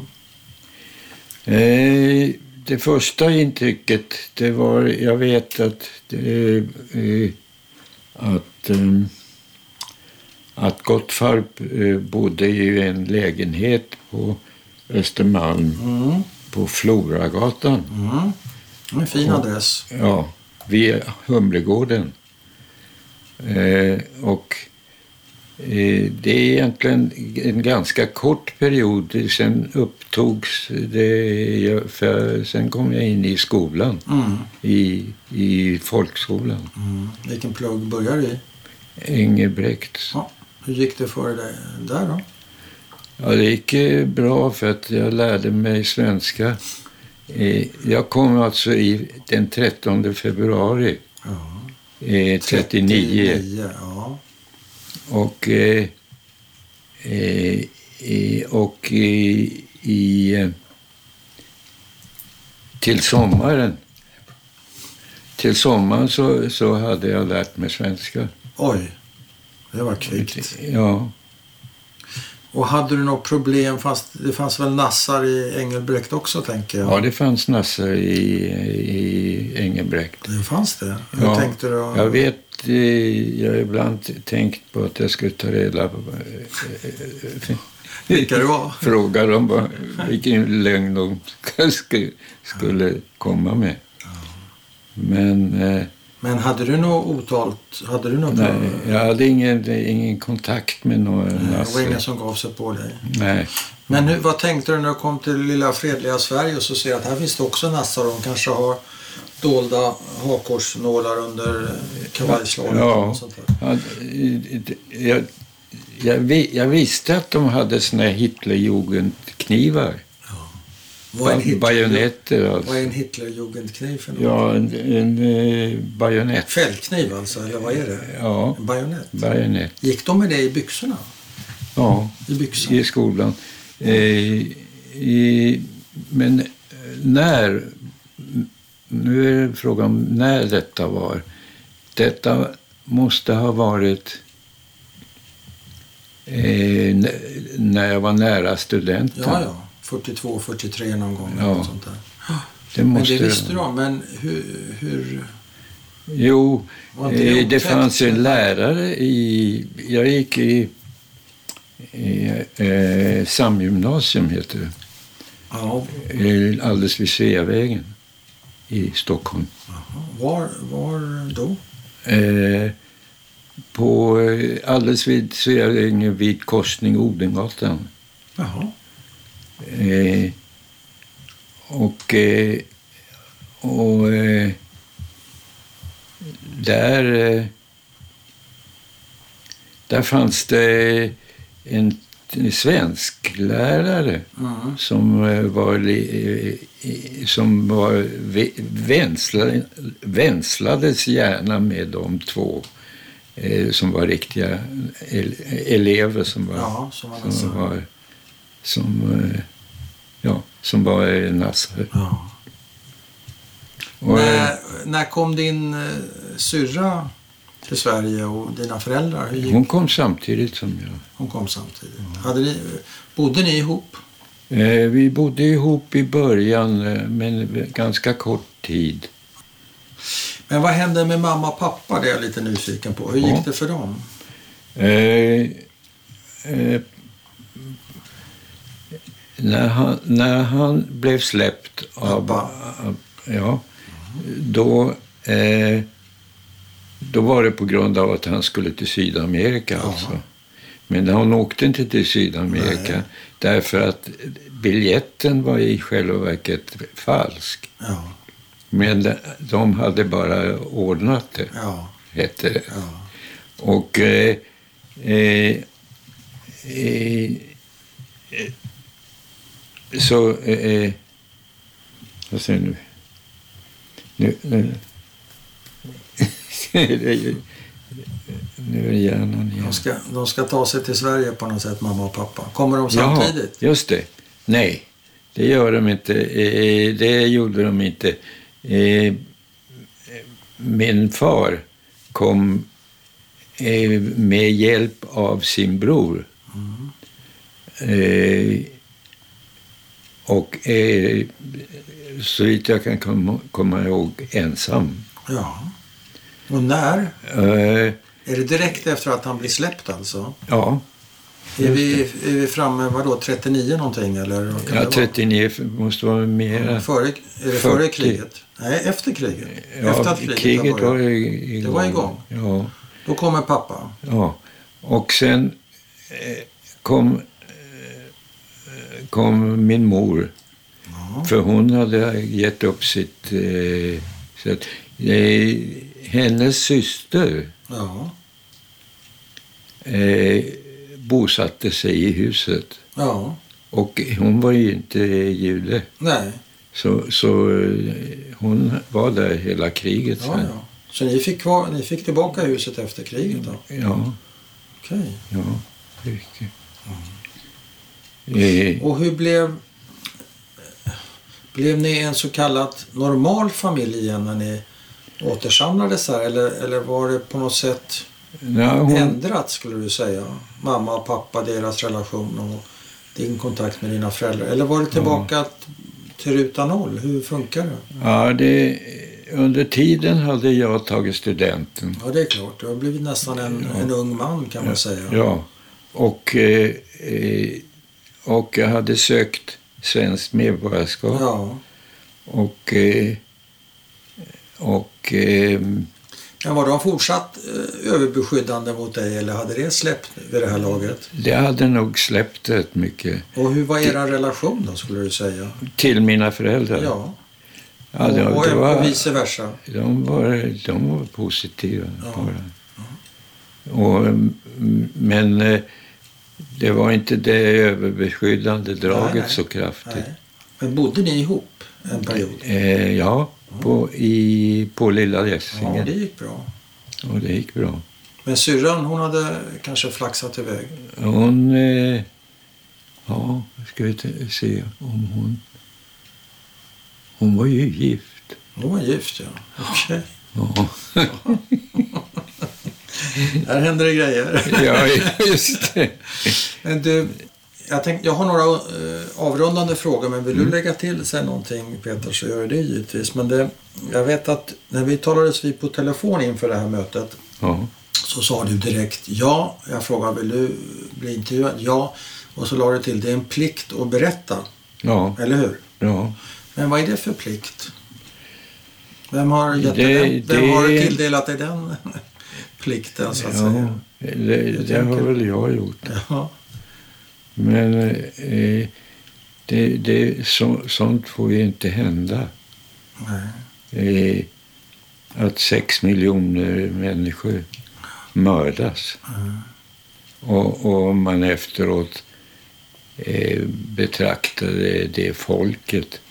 Eh, det första intrycket, det var, jag vet att, det, eh, att, eh, att Gottfarb bodde i en lägenhet på Östermalm Mm. på Floragatan. Mm. En fin Och- adress. Ja, vid Humlegården. Eh, och det är egentligen en ganska kort period. Sen upptogs det, för sen kom jag in i skolan, Mm. i, i folkskolan. Mm. Vilken plugg började du i? Engelbrekt. Ja. Hur gick det för dig där då? Ja, det gick eh, bra för att jag lärde mig svenska. Eh, Jag kom alltså i, den 13 februari Ja. eh, 39. 39, ja. Och, eh, eh, i- och i, i, eh, till sommaren till sommaren så, så hade jag lärt mig svenska. Oj, det var kvickt. Ja, Och hade du något problem, fast det fanns väl nassar i Engelbrekt också tänker jag? ja det fanns nassar i, i Engelbrekt. Det fanns det? Hur Ja, tänkte du? Jag vet, eh, jag har ibland tänkt på att jag skulle ta reda på eh, eh, Vilka det var? Fråga dem vad, vilken lögn de skulle, skulle komma med. Men eh, Men hade du något otalt? Hade du något nej, jag hade ingen, ingen kontakt med några Det var ingen som gav sig på dig? Nej. Men hur, vad tänkte du när du kom till lilla fredliga Sverige och så ser att här finns det också nassar och de kanske har dolda hakkorsnålar under kavajslaget Ja. och sånt där. Ja, jag, jag, jag visste att de hade såna här Hitlerjugendknivar. Vad är en Hitler- Bajonetter alltså. Vad är en Hitlerjugendkniv för något? Ja, en, en eh, bajonett. Fällkniv alltså, eller vad är det? Ja, En bajonett? bajonett. Gick de med det i byxorna? Ja, I byxan? i skolan. Eh, i, men eh, när... Nu är det frågan om när detta var. Detta måste ha varit eh, när jag var nära studenten. Ja, ja. 42, 43 någon gång. Ja. något sånt där. Det Men det visste du om. Men hur... hur Jo, det eh, det fanns en lärare i... Jag gick i, i eh, Samgymnasium, heter det. ja, Eh, alldeles vid Sveavägen i Stockholm. var, var då? Eh, på, eh, alldeles vid Sveavägen vid korsning Odengatan. Jaha. Eh, och eh, och eh, där, eh, där fanns det en, en svensk lärare Mm. som var, som var vänsla, vänslades gärna med de två som var riktiga el, elever som var, Ja, som var som, ja, som var nassar. Ja. Och, När, när kom din syrra till Sverige och dina föräldrar? Hur gick? hon kom samtidigt som jag. Hon kom samtidigt. Hade ni, bodde ni ihop? Eh, vi bodde ihop i början, eh, men ganska kort tid. Men vad hände med mamma och pappa? Det är jag lite nyfiken på. Hur Ja. gick det för dem? Eh, eh, när, han, när han blev släppt av... Pappa. ja, då, eh, då var det på grund av att han skulle till Sydamerika. Alltså. Men han åkte inte till Sydamerika Nej. därför att biljetten var i själva verket falsk. Ja, Men de, de hade bara ordnat det, ja, hette det. ja. Och eh, eh, eh, eh, så... Eh, vad säger du? Nu, nu, nu är hjärnan igen. De, ska, de ska ta sig till Sverige på något sätt, mamma och pappa. Kommer de samtidigt? Ja, just det. Nej, det gör de inte. Eh, Det gjorde de inte. Eh, Min far kom eh, med hjälp av sin bror. Mm. Eh, Och eh, så vitt jag kan komma ihåg ensam. Ja. Och när? Eh, Är det direkt efter att han blir släppt alltså? Ja, Är vi, är vi framme, vadå, 39 någonting eller? ja det vara? 39 måste vara mera. Före, är det före 40. kriget? Nej, efter kriget. Ja, efter att kriget, kriget var igång. Det var igång. Ja. Då kommer pappa. Ja, och sen eh, kom, eh, kom min mor. Ja. För hon hade gett upp sitt... Eh, så att, hennes syster Ja. eh, bosatte sig i huset. Ja. Och hon var ju inte jude. Nej. Så, så eh, hon var där hela kriget Ja, sen. ja. Så ni fick, kvar, ni fick tillbaka huset efter kriget då? Ja, Okej. ja. Mycket. Eh, Och hur blev... Blev ni en så kallad normal familj igen när ni återsamlades här? Eller, eller var det på något sätt ja, hon, ändrat skulle du säga? Mamma och pappa, deras relation och din kontakt med dina föräldrar. Eller var det tillbaka till ruta noll? Hur funkar det? Ja, det, under tiden hade jag tagit studenten. Ja, det är klart. Du har blivit nästan en, Ja. en ung man kan man säga. Ja, och, eh, eh, och jag hade sökt svenskt medborgarskap. Ja. Och, eh, och eh, Men var de fortsatt eh, överbeskyddande mot dig eller hade det släppt vid det här laget? det hade nog släppt rätt mycket Och hur var er relation då skulle du säga? till mina föräldrar. Ja, Ja, det, och, det var, och vice versa. de, var, de var positiva. Ja. Bara. Och, mm, men eh, det var inte det överbeskyddande draget Nej, nej. så kraftigt. Nej. Men bodde ni ihop en period? Eh, ja, på, i, på Lilla Ja, Gässingen. det gick bra. Och det gick bra. Men syrran hon hade kanske flaxat iväg. Hon... Eh, ja, ska vi se om hon... Hon var ju gift. Hon var gift ja. Okej. Ja, Här händer det grejer. ja just det. Men du, jag, tänk, jag har några eh, avrundande frågor men vill Mm. du lägga till sig någonting Peter så gör det givetvis. Men det, jag vet att när vi talades vid på telefon inför det här mötet Ja, så sa du direkt ja. Jag frågade vill du bli intervjuad? Ja. Och så la du till det är en plikt att berätta. ja, Eller hur? ja. Men vad är det för plikt? Vem har, gett Det- den? Vem har det- tilldelat dig den plikten så att ja säga? det, det har väl jag gjort. Ja. Men eh, det, det, så, sånt får ju inte hända. Eh, att sex miljoner människor mördas. Mm. Och, och man efteråt eh, betraktar det, folket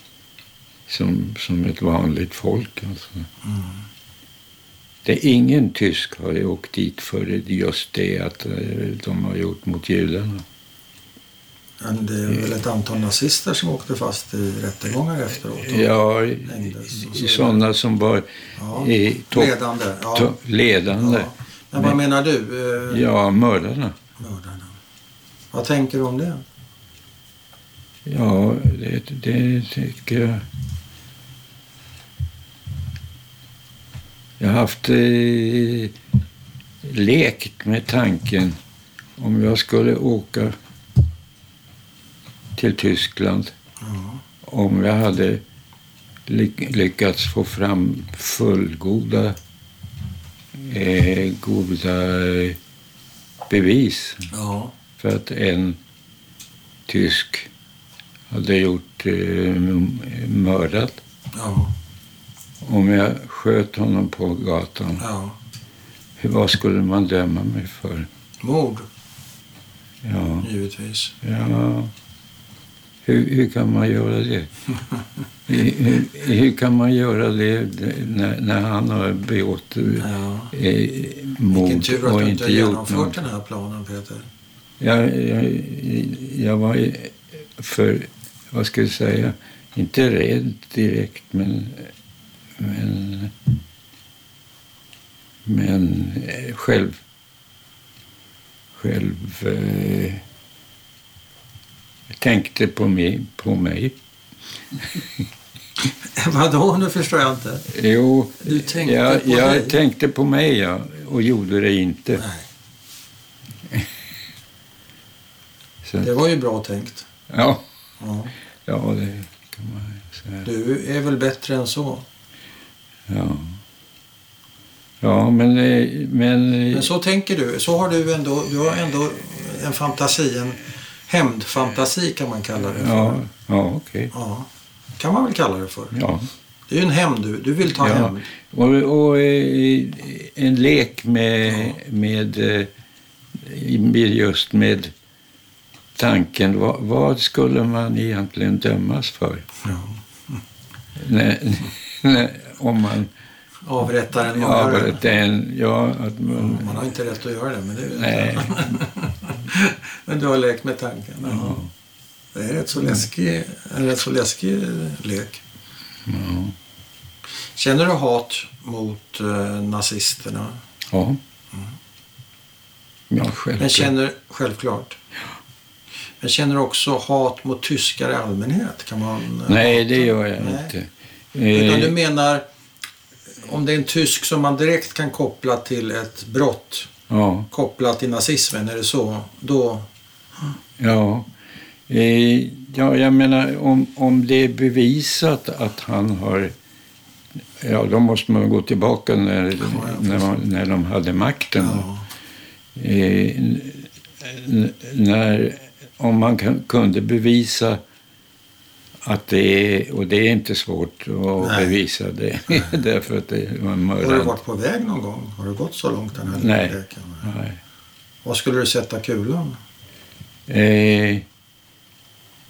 som, som ett vanligt folk. Alltså. Mm. Det är ingen tysk har åkt dit för just det att eh, de har gjort mot judarna. Men det är väl ett antal nazister som åkte fast i rättegångar efteråt? Ja, sådana som var Ja. i topp, Ledande. Ja. to- ledande. Ja. Men vad menar du? Eh, Ja, mördarna. Mördarna. Vad tänker du om det? Ja, det, det tycker jag. Jag har haft eh, lekt med tanken om jag skulle åka till Tyskland Ja. om jag hade ly- lyckats få fram fullgoda eh, goda eh, bevis Ja. för att en tysk hade gjort eh, mördat. Ja. Om jag sköt honom på gatan, ja. vad skulle man döma mig för? Mord, Ja, givetvis. ja. Hur, hur kan man göra det? hur, hur, kan man göra det när, när han har begått Ja. eh, Vilken mord tur att du inte har genomfört något? den här planen, Peter. Jag, jag, jag var för, vad ska jag säga, inte rädd direkt, men, men, men eh, själv, själv eh, tänkte på mig, på mig. Vadå? Nu förstår jag inte. Jo, Du tänkte jag, på jag dig? tänkte på mig ja, och gjorde det inte. Det var ju bra tänkt. ja, Ja. ja, det kan man säga. Du är väl bättre än så? Ja. Ja, men... eh, Men, eh, Men så tänker du. Så har du ändå, du har ändå en fantasi, en hämndfantasi kan man kalla det för. ja, ja okej. Ja. Kan man väl kalla det för. Ja. Det är ju en hämnd du. Du vill ta ja. hämnd. Och, och eh, en lek med, med, eh, med just med tanken, vad, vad skulle man egentligen dömas för? Ja. När, när, om man Avrättar en mördare. Ja, att man... Man har inte rätt att göra det, men det vet Nej. Men du har lekt med tanken. Ja. Det är rätt så läskig, en rätt så läskig lek. Ja. Känner du hat mot eh, nazisterna? Ja. Ja, Men självklart. känner, självklart. Men känner du också hat mot tyskar i allmänhet? Kan man, eh, Nej, hata? det gör jag Nej. inte. Utan du Eh, menar om det är en tysk som man direkt kan koppla till ett brott ja. kopplat till nazismen, är det så? Då, Ja, eh, ja jag menar om, om det är bevisat att han har... Ja, då måste man gå tillbaka när, Ja, när, man, när de hade makten. ja, Eh, när, om man kan, kunde bevisa att det är... Och det är inte svårt att Nej. bevisa det, därför att det var har du varit på väg någon gång? Har du gått så långt den här Nej. Nej. Var skulle du sätta kulan? Eh,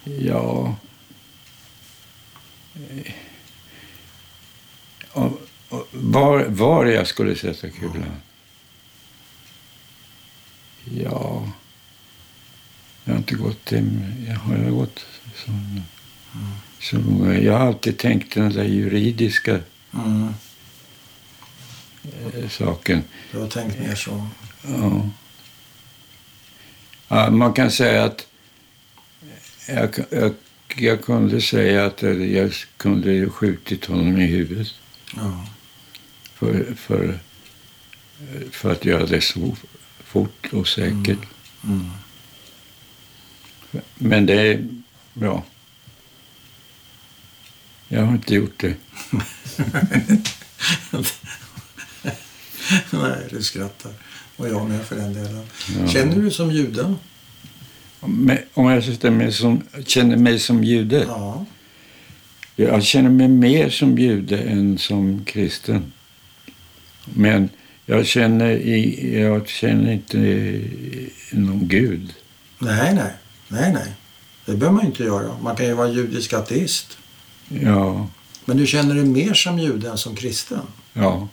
ja... Eh, och- och var, var jag skulle sätta kulan? Ja... Jag har inte gått till... Jag har jag gått så, så Jag har alltid tänkt den där juridiska Mm. eh, saken. Du har tänkt mer så. Ja. ja. Man kan säga att jag, jag, jag kunde säga att jag kunde skjutit honom i huvudet Ja. för, för, för att göra det så fort och säkert. Mm. Men det är bra. Jag har inte gjort det. Nej, du skrattar. Och jag med för den delen. Ja. Känner du som jude? Om jag känner mig som, känner mig som jude? Ja. Jag känner mig mer som jude än som kristen. Men jag känner, i, jag känner inte någon gud. Nej, nej. Nej, nej. Det behöver man inte göra. Man kan ju vara judisk ateist. Ja, Men du känner dig mer som jude än som kristen? ja.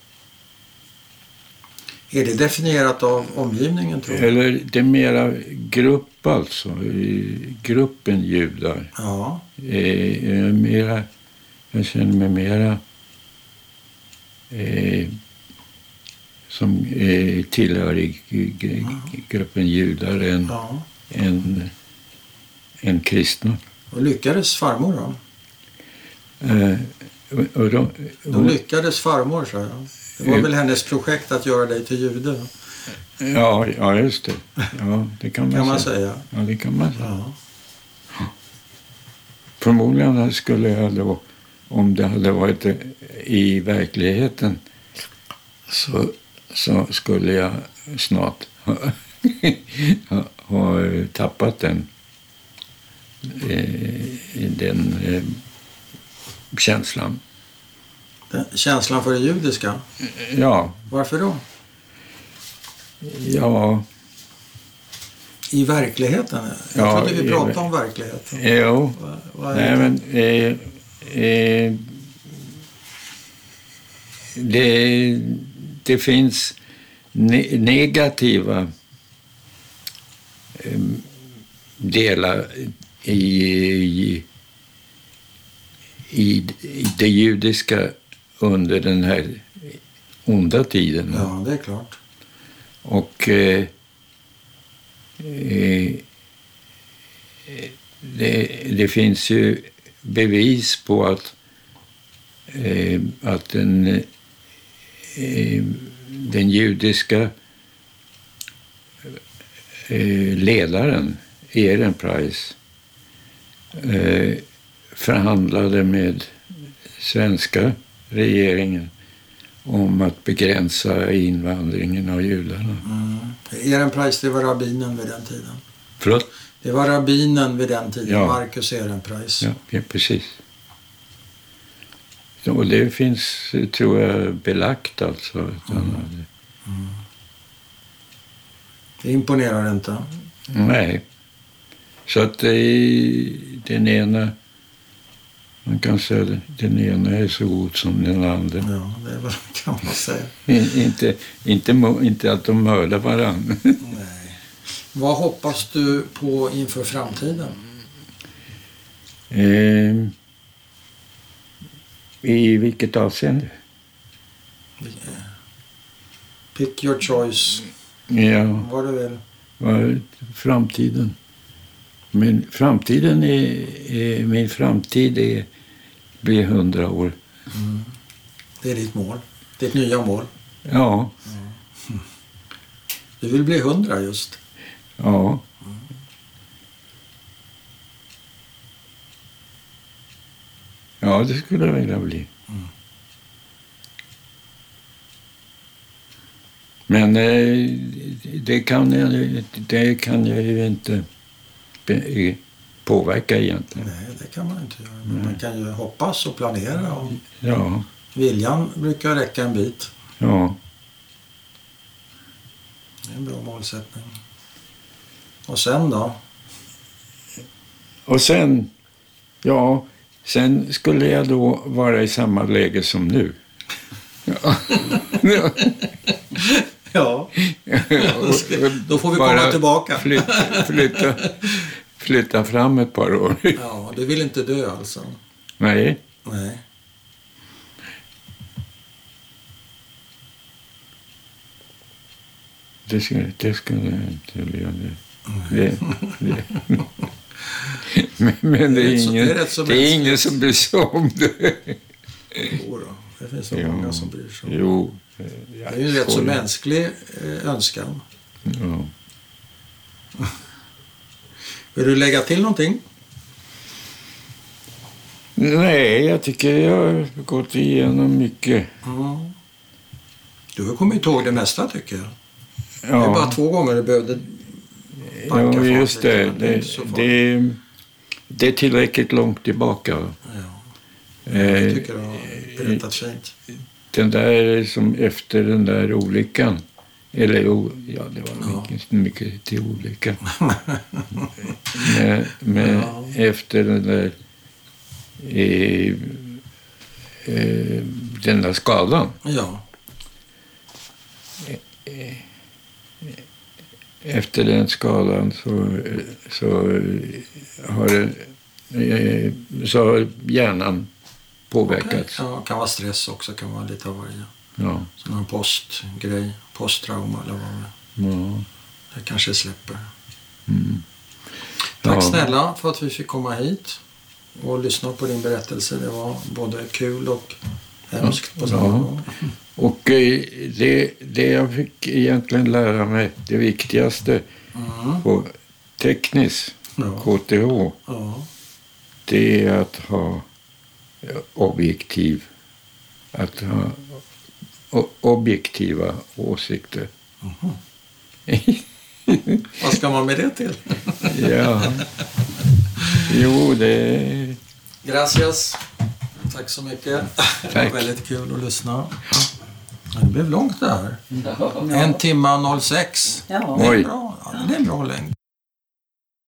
Är det definierat av omgivningen tror du? Eller det är mera grupp alltså. Gruppen judar. Ja. Eh, eh, mera, jag känner mig mera eh, som eh, tillhör i g- g- gruppen judar än, ja. än, än kristna. Och lyckades farmor då? Eh, och, och de, och, lyckades farmor, sa jag. Det var Mm. väl hennes projekt att göra dig till jude, ja, ja, just det. Ja, det kan man, kan man säga. säga. Ja, det kan man säga. Ja. Förmodligen skulle jag då, om det hade varit i verkligheten, så, så skulle jag snart ha, ha, tappat den, eh, den eh, känslan. Den, känslan för det judiska. Ja, Varför då? ja, I verkligheten? Jag Ja, trodde vi pratade om verkligheten. jo. Vad, vad Nej, det? men eh, eh, det, det finns ne negativa eh, delar i, i, i, det judiska under den här onda tiden. Ja, det är klart. Och eh, eh, det, det finns ju bevis på att, eh, att den, eh, den judiska eh, ledaren, Ehrenpreis, eh, förhandlade med svenska regeringen om att begränsa invandringen av judarna. Mm. Ehrenpreis, det var rabbinen vid den tiden. Förlåt? Det var rabbinen vid den tiden, Ja. Marcus Ehrenpreis. Ja, ja precis. Och det finns, tror jag, belagt alltså. Mm. hade- Det imponerar inte. Nej. Så att det är den ena, man kan säga att den ena är så god som den andra. Ja, det är väl, kan man säga. Inte, inte, inte att de mördar varandra. Nej. Vad hoppas du på inför framtiden? eh, I vilket avseende? Pick your choice. Ja. Vad du vill. Vad framtiden. Men framtiden är, är min framtid är, blir hundra år. Det är ditt mål. Ditt nya mål. Ja, Du vill bli hundra just. ja. Ja, det skulle jag vilja bli. Mm. Men eh, det kan, jag, det kan jag ju inte påverka egentligen. Nej, det kan man inte göra. Men man kan ju hoppas och planera. Och Ja, viljan brukar räcka en bit. ja. Det är en bra målsättning. Och sen då? Och sen, ja, sen skulle jag då vara i samma läge som nu. Ja. Ja, då får vi komma tillbaka. Flytta, flytta, flytta fram ett par år. Ja, du vill inte dö alltså? Nej, Nej. det skulle, det skulle jag inte vilja. Det, det, det. Men, men det Det är är rätt så- ingen, det är rätt så det är ingen som bryr sig om det. Jo då, det finns så Jo. många som bryr sig. om. Jo. Det är ju en rätt så mänsklig eh, önskan. Ja. Vill du lägga till någonting? Nej, jag tycker jag har gått igenom mycket. Mm. Du har kommit ihåg det mesta tycker jag. Det är Ja. bara två gånger du behövde backa Ja, just det. Det är Det, det, det är tillräckligt långt tillbaka. Ja, Eh, jag tycker du har berättat fint. Den där som efter den där olyckan. Eller o- ja, det var Ja. mycket, mycket till olycka. men men Ja. efter den där eh, eh, den där skadan. Ja, eh, efter den skadan så, så har eh, så har hjärnan påverkats. Ja, kan vara stress också, kan vara lite av varje. Ja. Sån här postgrej, posttrauma eller vad det. Ja. Det kanske släpper. Mm. Tack Ja. snälla för att vi fick komma hit och lyssna på din berättelse. Det var både kul och hemskt på samma gång. Och eh, det, det jag fick egentligen lära mig, det viktigaste Mm. på tekniskt Ja. KTH, Ja. det är att ha eh, objektiv, att ha objektiva åsikter. Mhm. Vad ska man med det till? ja. Jo, det... Gracias. Tack så mycket. Det var Tack. väldigt kul att lyssna. Ja, Det blev långt det här. En timme och 06. Ja. Det är bra. Ja, det är en bra längd.